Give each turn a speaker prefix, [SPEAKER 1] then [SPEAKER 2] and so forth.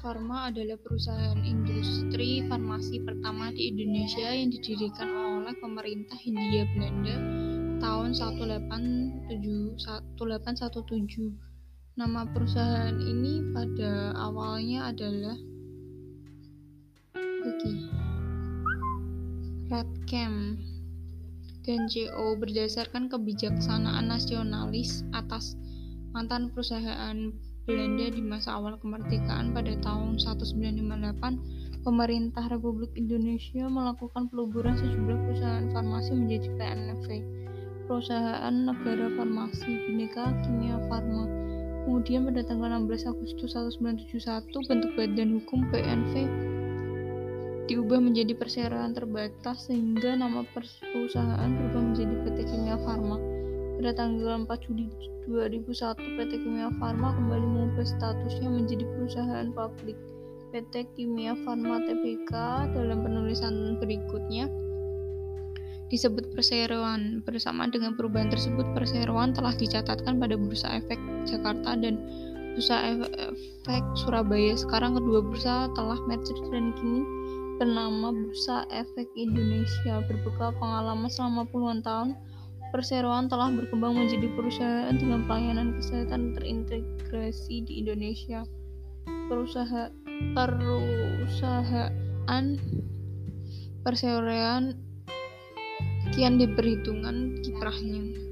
[SPEAKER 1] Farma adalah perusahaan industri farmasi pertama di Indonesia yang didirikan oleh pemerintah Hindia Belanda tahun 1817. Nama perusahaan ini pada awalnya adalah Oke. Radcam dan CO berdasarkan kebijaksanaan nasionalis atas mantan perusahaan Belanda di masa awal kemerdekaan pada tahun 1958, pemerintah Republik Indonesia melakukan peluburan sejumlah perusahaan farmasi menjadi PNV, Perusahaan Negara Farmasi Bhinneka Kimia Farma. Kemudian pada tanggal 16 Agustus 1971, bentuk badan hukum PNV diubah menjadi perseroan terbatas sehingga nama perusahaan berubah menjadi PT Kimia Farma. Pada tanggal 4 Juli 2001, PT Kimia Farma kembali mengubah statusnya menjadi perusahaan publik. PT Kimia Farma Tbk dalam penulisan berikutnya disebut perseroan. Bersama dengan perubahan tersebut, perseroan telah dicatatkan pada Bursa Efek Jakarta dan Bursa Efek Surabaya. Sekarang kedua bursa telah merger dan kini bernama Bursa Efek Indonesia. Berbekal pengalaman selama puluhan tahun, Perseroan telah berkembang menjadi perusahaan dengan pelayanan kesehatan terintegrasi di Indonesia. Perusahaan perusahaan perseroan kian diperhitungkan kiprahnya.